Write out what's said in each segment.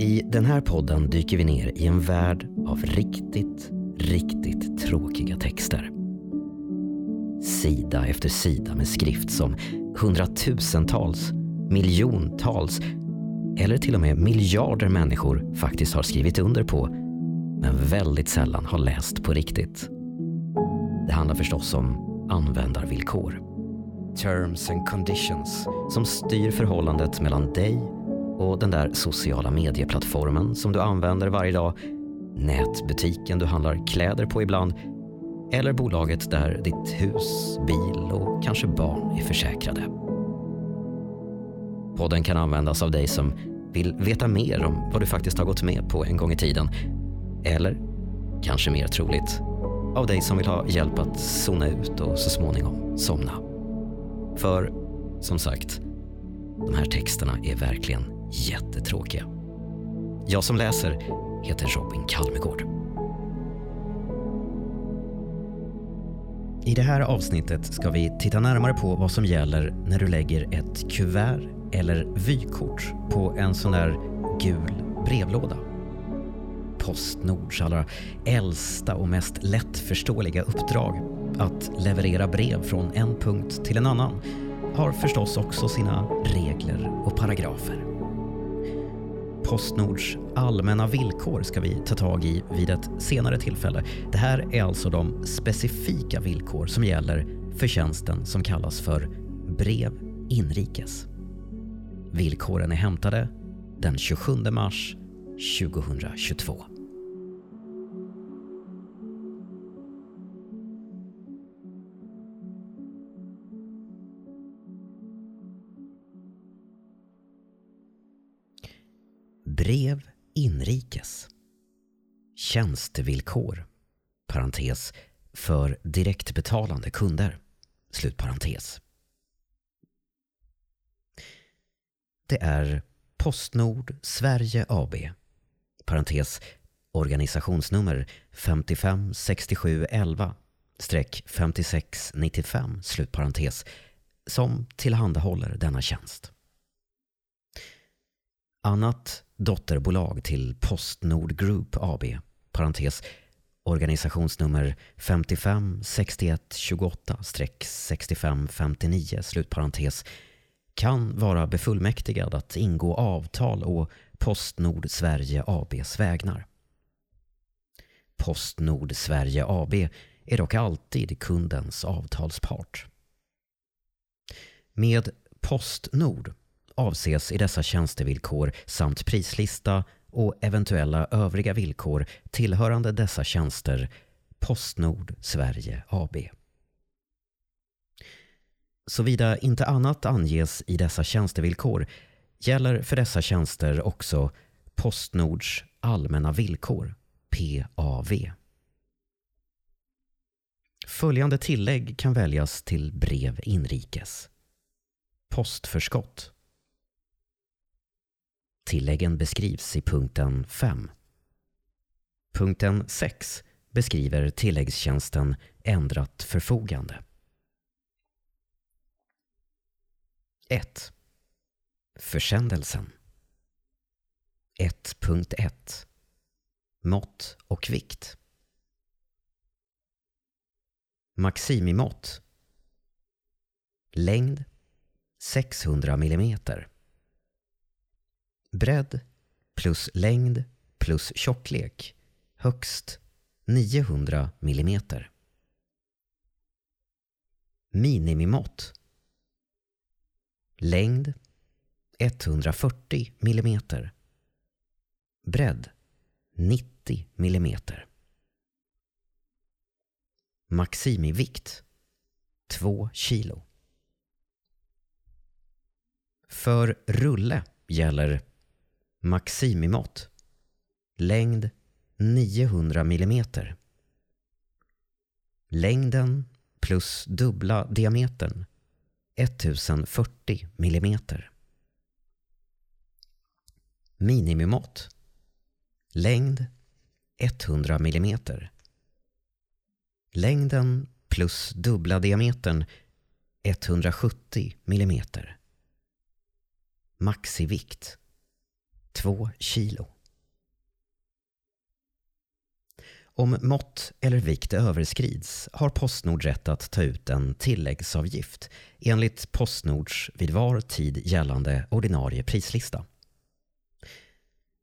I den här podden dyker vi ner i en värld av riktigt, riktigt tråkiga texter. Sida efter sida med skrift som hundratusentals, miljontals eller till och med miljarder människor faktiskt har skrivit under på men väldigt sällan har läst på riktigt. Det handlar förstås om användarvillkor. Terms and conditions som styr förhållandet mellan dig och den där sociala medieplattformen som du använder varje dag, nätbutiken du handlar kläder på ibland eller bolaget där ditt hus, bil och kanske barn är försäkrade. Podden kan användas av dig som vill veta mer om vad du faktiskt har gått med på en gång i tiden. Eller, kanske mer troligt, av dig som vill ha hjälp att zona ut och så småningom somna. För, som sagt, de här texterna är verkligen jättetråkiga. Jag som läser heter Robin Kalmegård. I det här avsnittet ska vi titta närmare på vad som gäller när du lägger ett kuvert eller vykort på en sån där gul brevlåda. Postnords allra äldsta och mest lättförståeliga uppdrag, att leverera brev från en punkt till en annan, har förstås också sina regler och paragrafer. Postnords allmänna villkor ska vi ta tag i vid ett senare tillfälle. Det här är alltså de specifika villkor som gäller för tjänsten som kallas för Brev Inrikes. Villkoren är hämtade den 27 mars 2022. Brev inrikes. Tjänstevillkor. Parentes. För direktbetalande kunder. Slutparentes. Det är Postnord Sverige AB. Parentes organisationsnummer 556711 streck 5695 slutparentes som tillhandahåller denna tjänst. Annat dotterbolag till Postnord Group AB, parentes organisationsnummer 55 61 28 65 59 slutparentes kan vara befullmäktigad att ingå avtal å Postnord Sverige ABs vägnar. Postnord Sverige AB är dock alltid kundens avtalspart. Med Postnord avses i dessa tjänstevillkor samt prislista och eventuella övriga villkor tillhörande dessa tjänster Postnord Sverige AB. Såvida inte annat anges i dessa tjänstevillkor gäller för dessa tjänster också Postnords allmänna villkor, PAV. Följande tillägg kan väljas till brev inrikes. Postförskott. Tilläggen beskrivs i punkten 5. Punkten 6 beskriver tilläggstjänsten ändrat förfogande. 1. Försändelsen 1.1 Mått och vikt Maximimått Längd 600 mm Bredd plus längd plus tjocklek högst 900 mm Minimimått Längd 140 mm. Bredd 90 mm. Maximivikt 2 kilo. För rulle gäller maximimått längd 900 mm. Längden plus dubbla diametern 1040 mm. Minimimått. Längd 100 mm. Längden plus dubbla diametern 170 mm. Maxivikt 2 kilo. Om mått eller vikt överskrids har Postnord rätt att ta ut en tilläggsavgift enligt Postnords vid var tid gällande ordinarie prislista.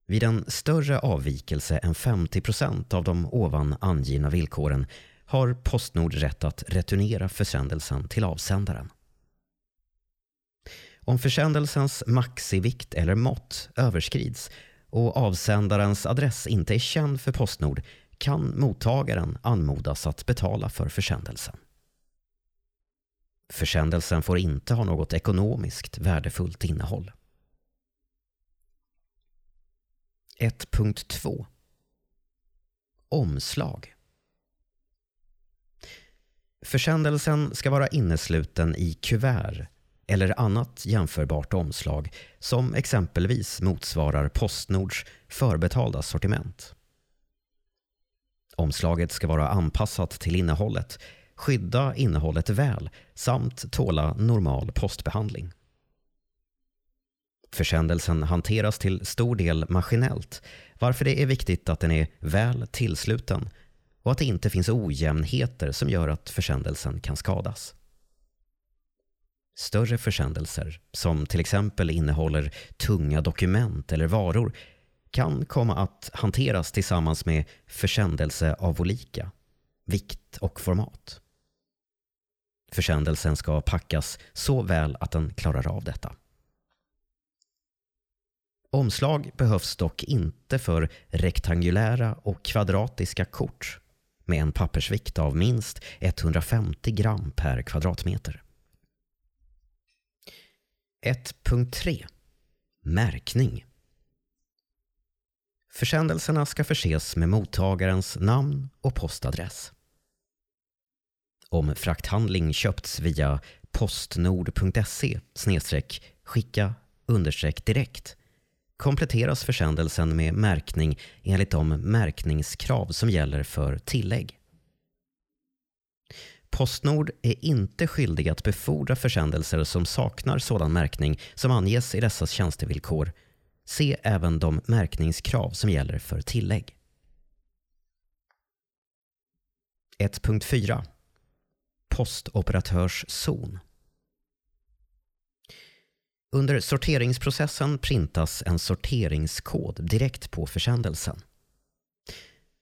Vid en större avvikelse än 50 procent av de ovan angivna villkoren har Postnord rätt att returnera försändelsen till avsändaren. Om försändelsens maxivikt eller mått överskrids och avsändarens adress inte är känd för Postnord kan mottagaren anmodas att betala för försändelsen. Försändelsen får inte ha något ekonomiskt värdefullt innehåll. 1.2 Omslag Försändelsen ska vara innesluten i kuvert eller annat jämförbart omslag som exempelvis motsvarar Postnords förbetalda sortiment. Omslaget ska vara anpassat till innehållet, skydda innehållet väl samt tåla normal postbehandling. Försändelsen hanteras till stor del maskinellt varför det är viktigt att den är väl tillsluten och att det inte finns ojämnheter som gör att försändelsen kan skadas. Större försändelser, som till exempel innehåller tunga dokument eller varor, kan komma att hanteras tillsammans med försändelse av olika vikt och format. Försändelsen ska packas så väl att den klarar av detta. Omslag behövs dock inte för rektangulära och kvadratiska kort med en pappersvikt av minst 150 gram per kvadratmeter. 1.3 Märkning Försändelserna ska förses med mottagarens namn och postadress. Om frakthandling köpts via postnord.se skicka direkt kompletteras försändelsen med märkning enligt de märkningskrav som gäller för tillägg. Postnord är inte skyldig att befordra försändelser som saknar sådan märkning som anges i dessa tjänstevillkor. Se även de märkningskrav som gäller för tillägg. 1.4 Postoperatörszon under sorteringsprocessen printas en sorteringskod direkt på försändelsen.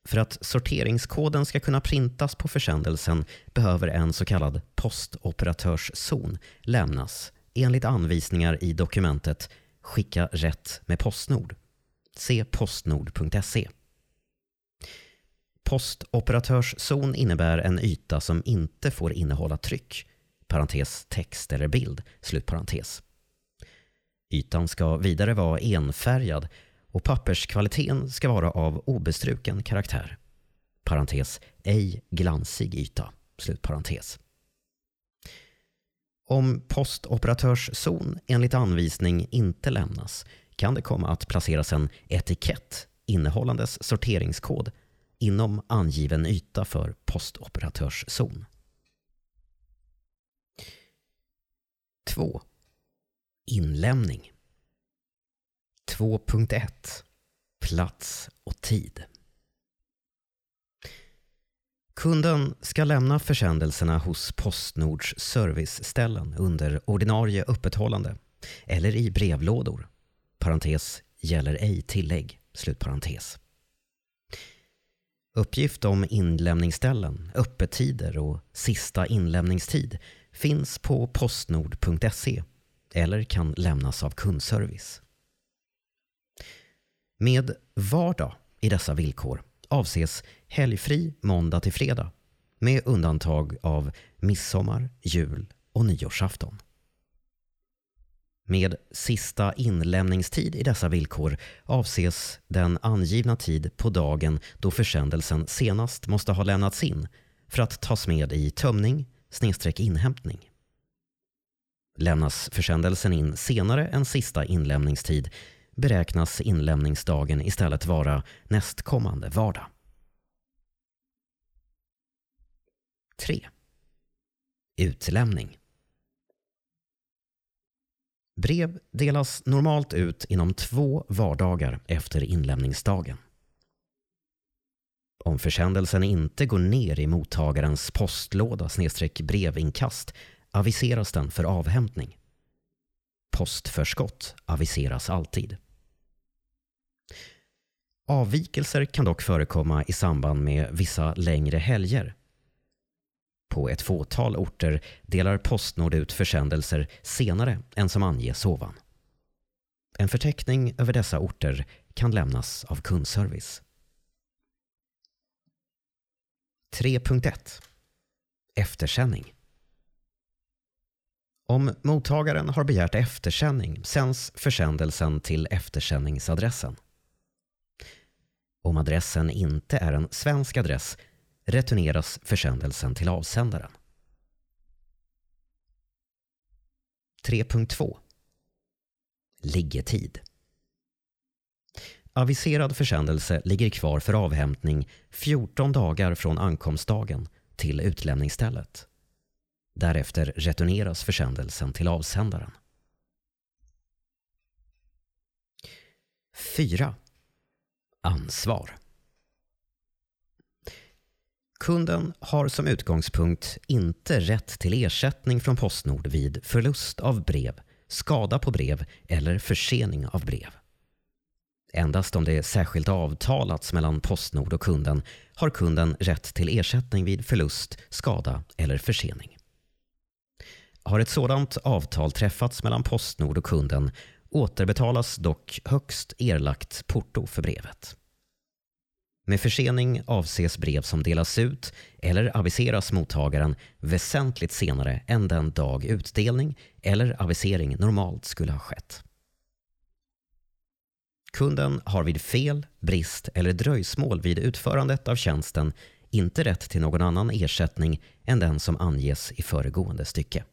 För att sorteringskoden ska kunna printas på försändelsen behöver en så kallad postoperatörszon lämnas enligt anvisningar i dokumentet Skicka rätt med Postnord. Se postnord.se. Postoperatörszon innebär en yta som inte får innehålla tryck, parentes text eller bild, slutparentes. Ytan ska vidare vara enfärgad och papperskvaliteten ska vara av obestruken karaktär. Parentes, ej glansig yta. Slutparentes. Om postoperatörszon enligt anvisning inte lämnas kan det komma att placeras en etikett innehållandes sorteringskod inom angiven yta för postoperatörszon. 2. Inlämning 2.1 Plats och tid Kunden ska lämna försändelserna hos Postnords serviceställen under ordinarie öppethållande eller i brevlådor. Parentes gäller ej tillägg. Slutparentes. Uppgift om inlämningsställen, öppettider och sista inlämningstid finns på postnord.se eller kan lämnas av kundservice. Med vardag i dessa villkor avses helgfri måndag till fredag med undantag av midsommar, jul och nyårsafton. Med sista inlämningstid i dessa villkor avses den angivna tid på dagen då försändelsen senast måste ha lämnats in för att tas med i tömning snedstreck inhämtning. Lämnas försändelsen in senare än sista inlämningstid beräknas inlämningsdagen istället vara nästkommande vardag. 3. Utlämning Brev delas normalt ut inom två vardagar efter inlämningsdagen. Om försändelsen inte går ner i mottagarens postlåda brevinkast aviseras den för avhämtning. Postförskott aviseras alltid. Avvikelser kan dock förekomma i samband med vissa längre helger. På ett fåtal orter delar Postnord ut försändelser senare än som anges ovan. En förteckning över dessa orter kan lämnas av kundservice. 3.1 Eftersändning Om mottagaren har begärt eftersändning sänds försändelsen till eftersändningsadressen. Om adressen inte är en svensk adress returneras försändelsen till avsändaren. 3.2 Liggetid Aviserad försändelse ligger kvar för avhämtning 14 dagar från ankomstdagen till utlämningsstället. Därefter returneras försändelsen till avsändaren. 4. Ansvar Kunden har som utgångspunkt inte rätt till ersättning från Postnord vid förlust av brev, skada på brev eller försening av brev. Endast om det särskilt avtalats mellan Postnord och kunden har kunden rätt till ersättning vid förlust, skada eller försening. Har ett sådant avtal träffats mellan Postnord och kunden återbetalas dock högst erlagt porto för brevet. Med försening avses brev som delas ut eller aviseras mottagaren väsentligt senare än den dag utdelning eller avisering normalt skulle ha skett. Kunden har vid fel, brist eller dröjsmål vid utförandet av tjänsten inte rätt till någon annan ersättning än den som anges i föregående stycke.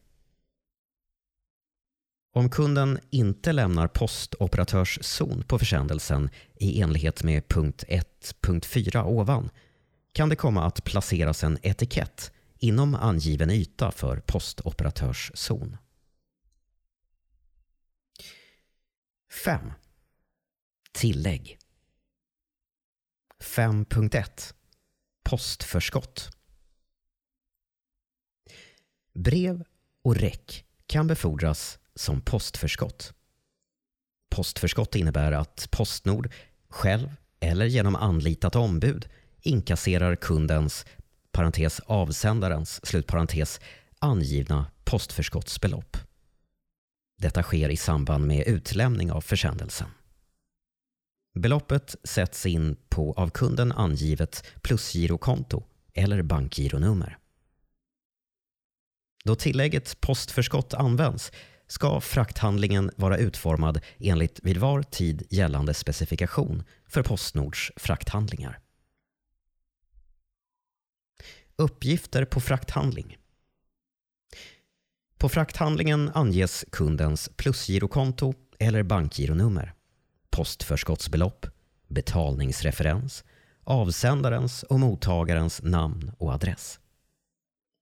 Om kunden inte lämnar postoperatörszon på försändelsen i enlighet med punkt 1.4 ovan kan det komma att placeras en etikett inom angiven yta för postoperatörszon. 5. Tillägg 5.1 Postförskott Brev och räck kan befordras som postförskott. Postförskott innebär att Postnord själv eller genom anlitat ombud inkasserar kundens parentes avsändarens slutparentes angivna postförskottsbelopp. Detta sker i samband med utlämning av försändelsen. Beloppet sätts in på av kunden angivet plusgirokonto eller bankgironummer. Då tillägget postförskott används ska frakthandlingen vara utformad enligt vid var tid gällande specifikation för Postnords frakthandlingar. Uppgifter på frakthandling. På frakthandlingen anges kundens plusgirokonto eller bankgironummer, postförskottsbelopp, betalningsreferens, avsändarens och mottagarens namn och adress.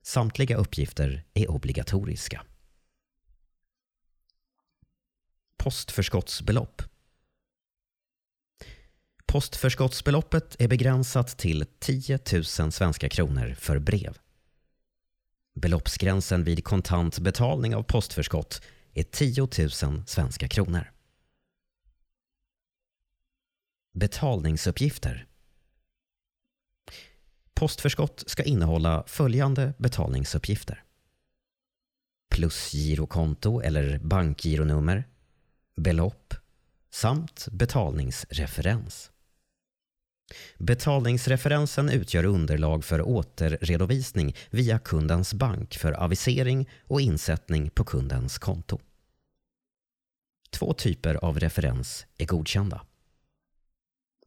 Samtliga uppgifter är obligatoriska. Postförskottsbelopp. Postförskottsbeloppet är begränsat till 10 000 svenska kronor för brev. Beloppsgränsen vid kontant betalning av postförskott är 10 000 svenska kronor. Betalningsuppgifter. Postförskott ska innehålla följande betalningsuppgifter. Plusgirokonto eller bankgironummer belopp samt betalningsreferens. Betalningsreferensen utgör underlag för återredovisning via kundens bank för avisering och insättning på kundens konto. Två typer av referens är godkända.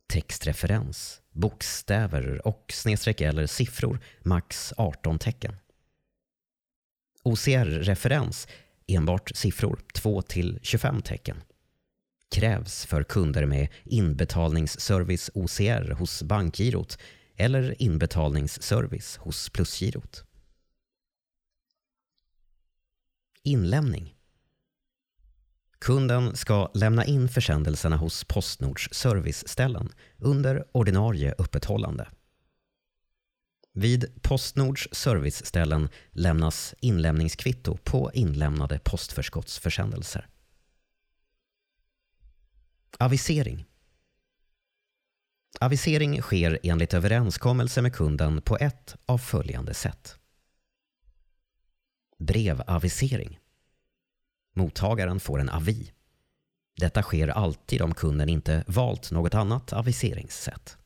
Textreferens, bokstäver och snedstreck eller siffror, max 18 tecken. OCR-referens enbart siffror 2 till 25 tecken krävs för kunder med inbetalningsservice OCR hos bankgirot eller inbetalningsservice hos plusgirot. Inlämning Kunden ska lämna in försändelserna hos Postnords serviceställen under ordinarie öppethållande. Vid Postnords serviceställen lämnas inlämningskvitto på inlämnade postförskottsförsändelser. Avisering Avisering sker enligt överenskommelse med kunden på ett av följande sätt. Brevavisering. Mottagaren får en avi. Detta sker alltid om kunden inte valt något annat aviseringssätt.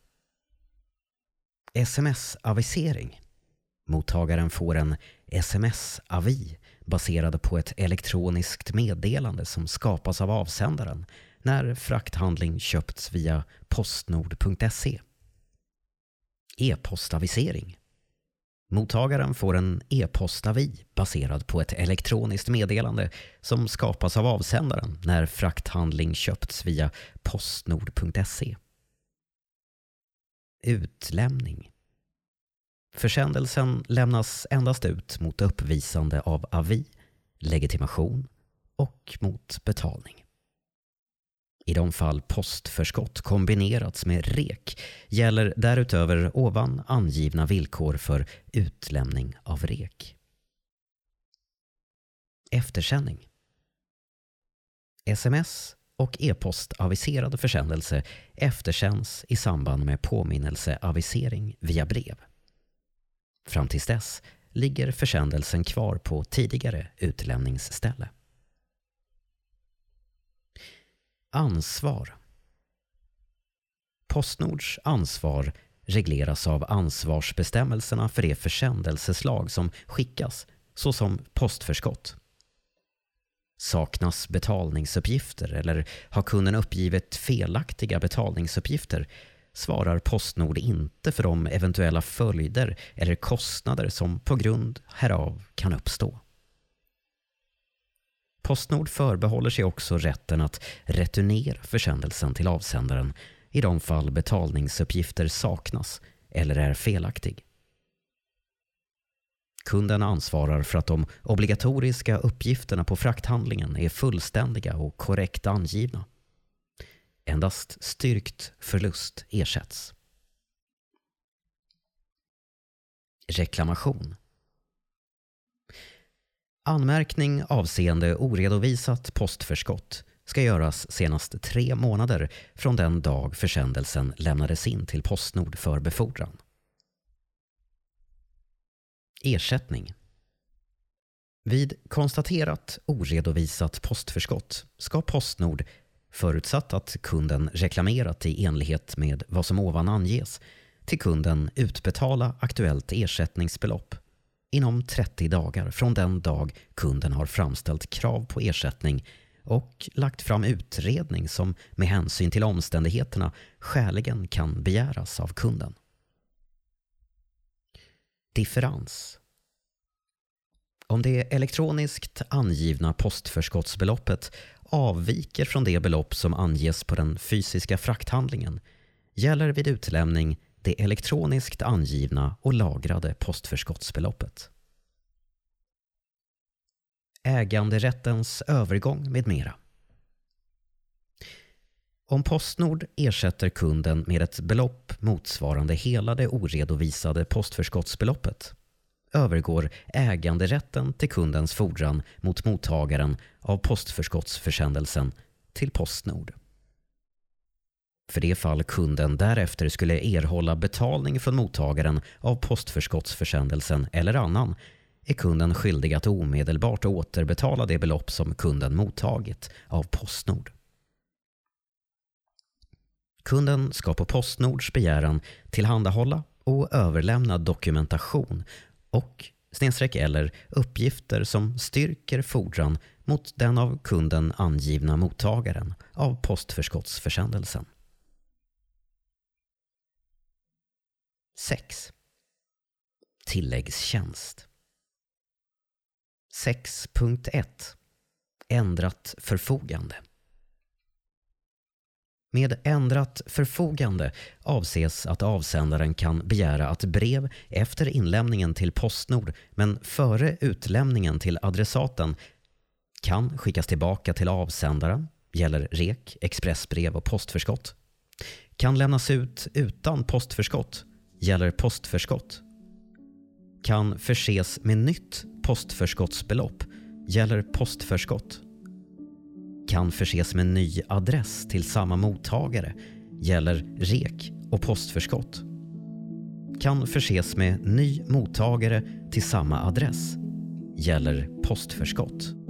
Sms-avisering. Mottagaren får en sms-avi baserad på ett elektroniskt meddelande som skapas av avsändaren när frakthandling köpts via postnord.se. E-postavisering. Mottagaren får en e-postavi baserad på ett elektroniskt meddelande som skapas av avsändaren när frakthandling köpts via postnord.se. Utlämning. Försändelsen lämnas endast ut mot uppvisande av avi, legitimation och mot betalning. I de fall postförskott kombinerats med REK gäller därutöver ovan angivna villkor för utlämning av REK. Eftersändning Sms och e-postaviserad försändelse eftersänds i samband med påminnelseavisering via brev. Fram tills dess ligger försändelsen kvar på tidigare utlämningsställe. Ansvar Postnords ansvar regleras av ansvarsbestämmelserna för det försändelseslag som skickas, såsom postförskott. Saknas betalningsuppgifter eller har kunden uppgivit felaktiga betalningsuppgifter svarar Postnord inte för de eventuella följder eller kostnader som på grund härav kan uppstå. Postnord förbehåller sig också rätten att returnera försändelsen till avsändaren i de fall betalningsuppgifter saknas eller är felaktig. Kunden ansvarar för att de obligatoriska uppgifterna på frakthandlingen är fullständiga och korrekt angivna. Endast styrkt förlust ersätts. Reklamation Anmärkning avseende oredovisat postförskott ska göras senast tre månader från den dag försändelsen lämnades in till Postnord för befordran. Ersättning Vid konstaterat oredovisat postförskott ska Postnord, förutsatt att kunden reklamerat i enlighet med vad som ovan anges, till kunden utbetala aktuellt ersättningsbelopp inom 30 dagar från den dag kunden har framställt krav på ersättning och lagt fram utredning som med hänsyn till omständigheterna skäligen kan begäras av kunden. Differens Om det elektroniskt angivna postförskottsbeloppet avviker från det belopp som anges på den fysiska frakthandlingen gäller vid utlämning det elektroniskt angivna och lagrade postförskottsbeloppet. Äganderättens övergång med mera. Om Postnord ersätter kunden med ett belopp motsvarande hela det oredovisade postförskottsbeloppet övergår äganderätten till kundens fordran mot mottagaren av postförskottsförsändelsen till Postnord. För det fall kunden därefter skulle erhålla betalning från mottagaren av postförskottsförsändelsen eller annan är kunden skyldig att omedelbart återbetala det belopp som kunden mottagit av Postnord. Kunden ska på Postnords begäran tillhandahålla och överlämna dokumentation och snedstreck eller uppgifter som styrker fordran mot den av kunden angivna mottagaren av postförskottsförsändelsen. 6. Tilläggstjänst 6.1 Ändrat förfogande med ändrat förfogande avses att avsändaren kan begära att brev efter inlämningen till Postnord men före utlämningen till adressaten Kan skickas tillbaka till avsändaren. Gäller REK, expressbrev och postförskott. Kan lämnas ut utan postförskott. Gäller postförskott. Kan förses med nytt postförskottsbelopp. Gäller postförskott. Kan förses med ny adress till samma mottagare. Gäller REK och postförskott. Kan förses med ny mottagare till samma adress. Gäller postförskott.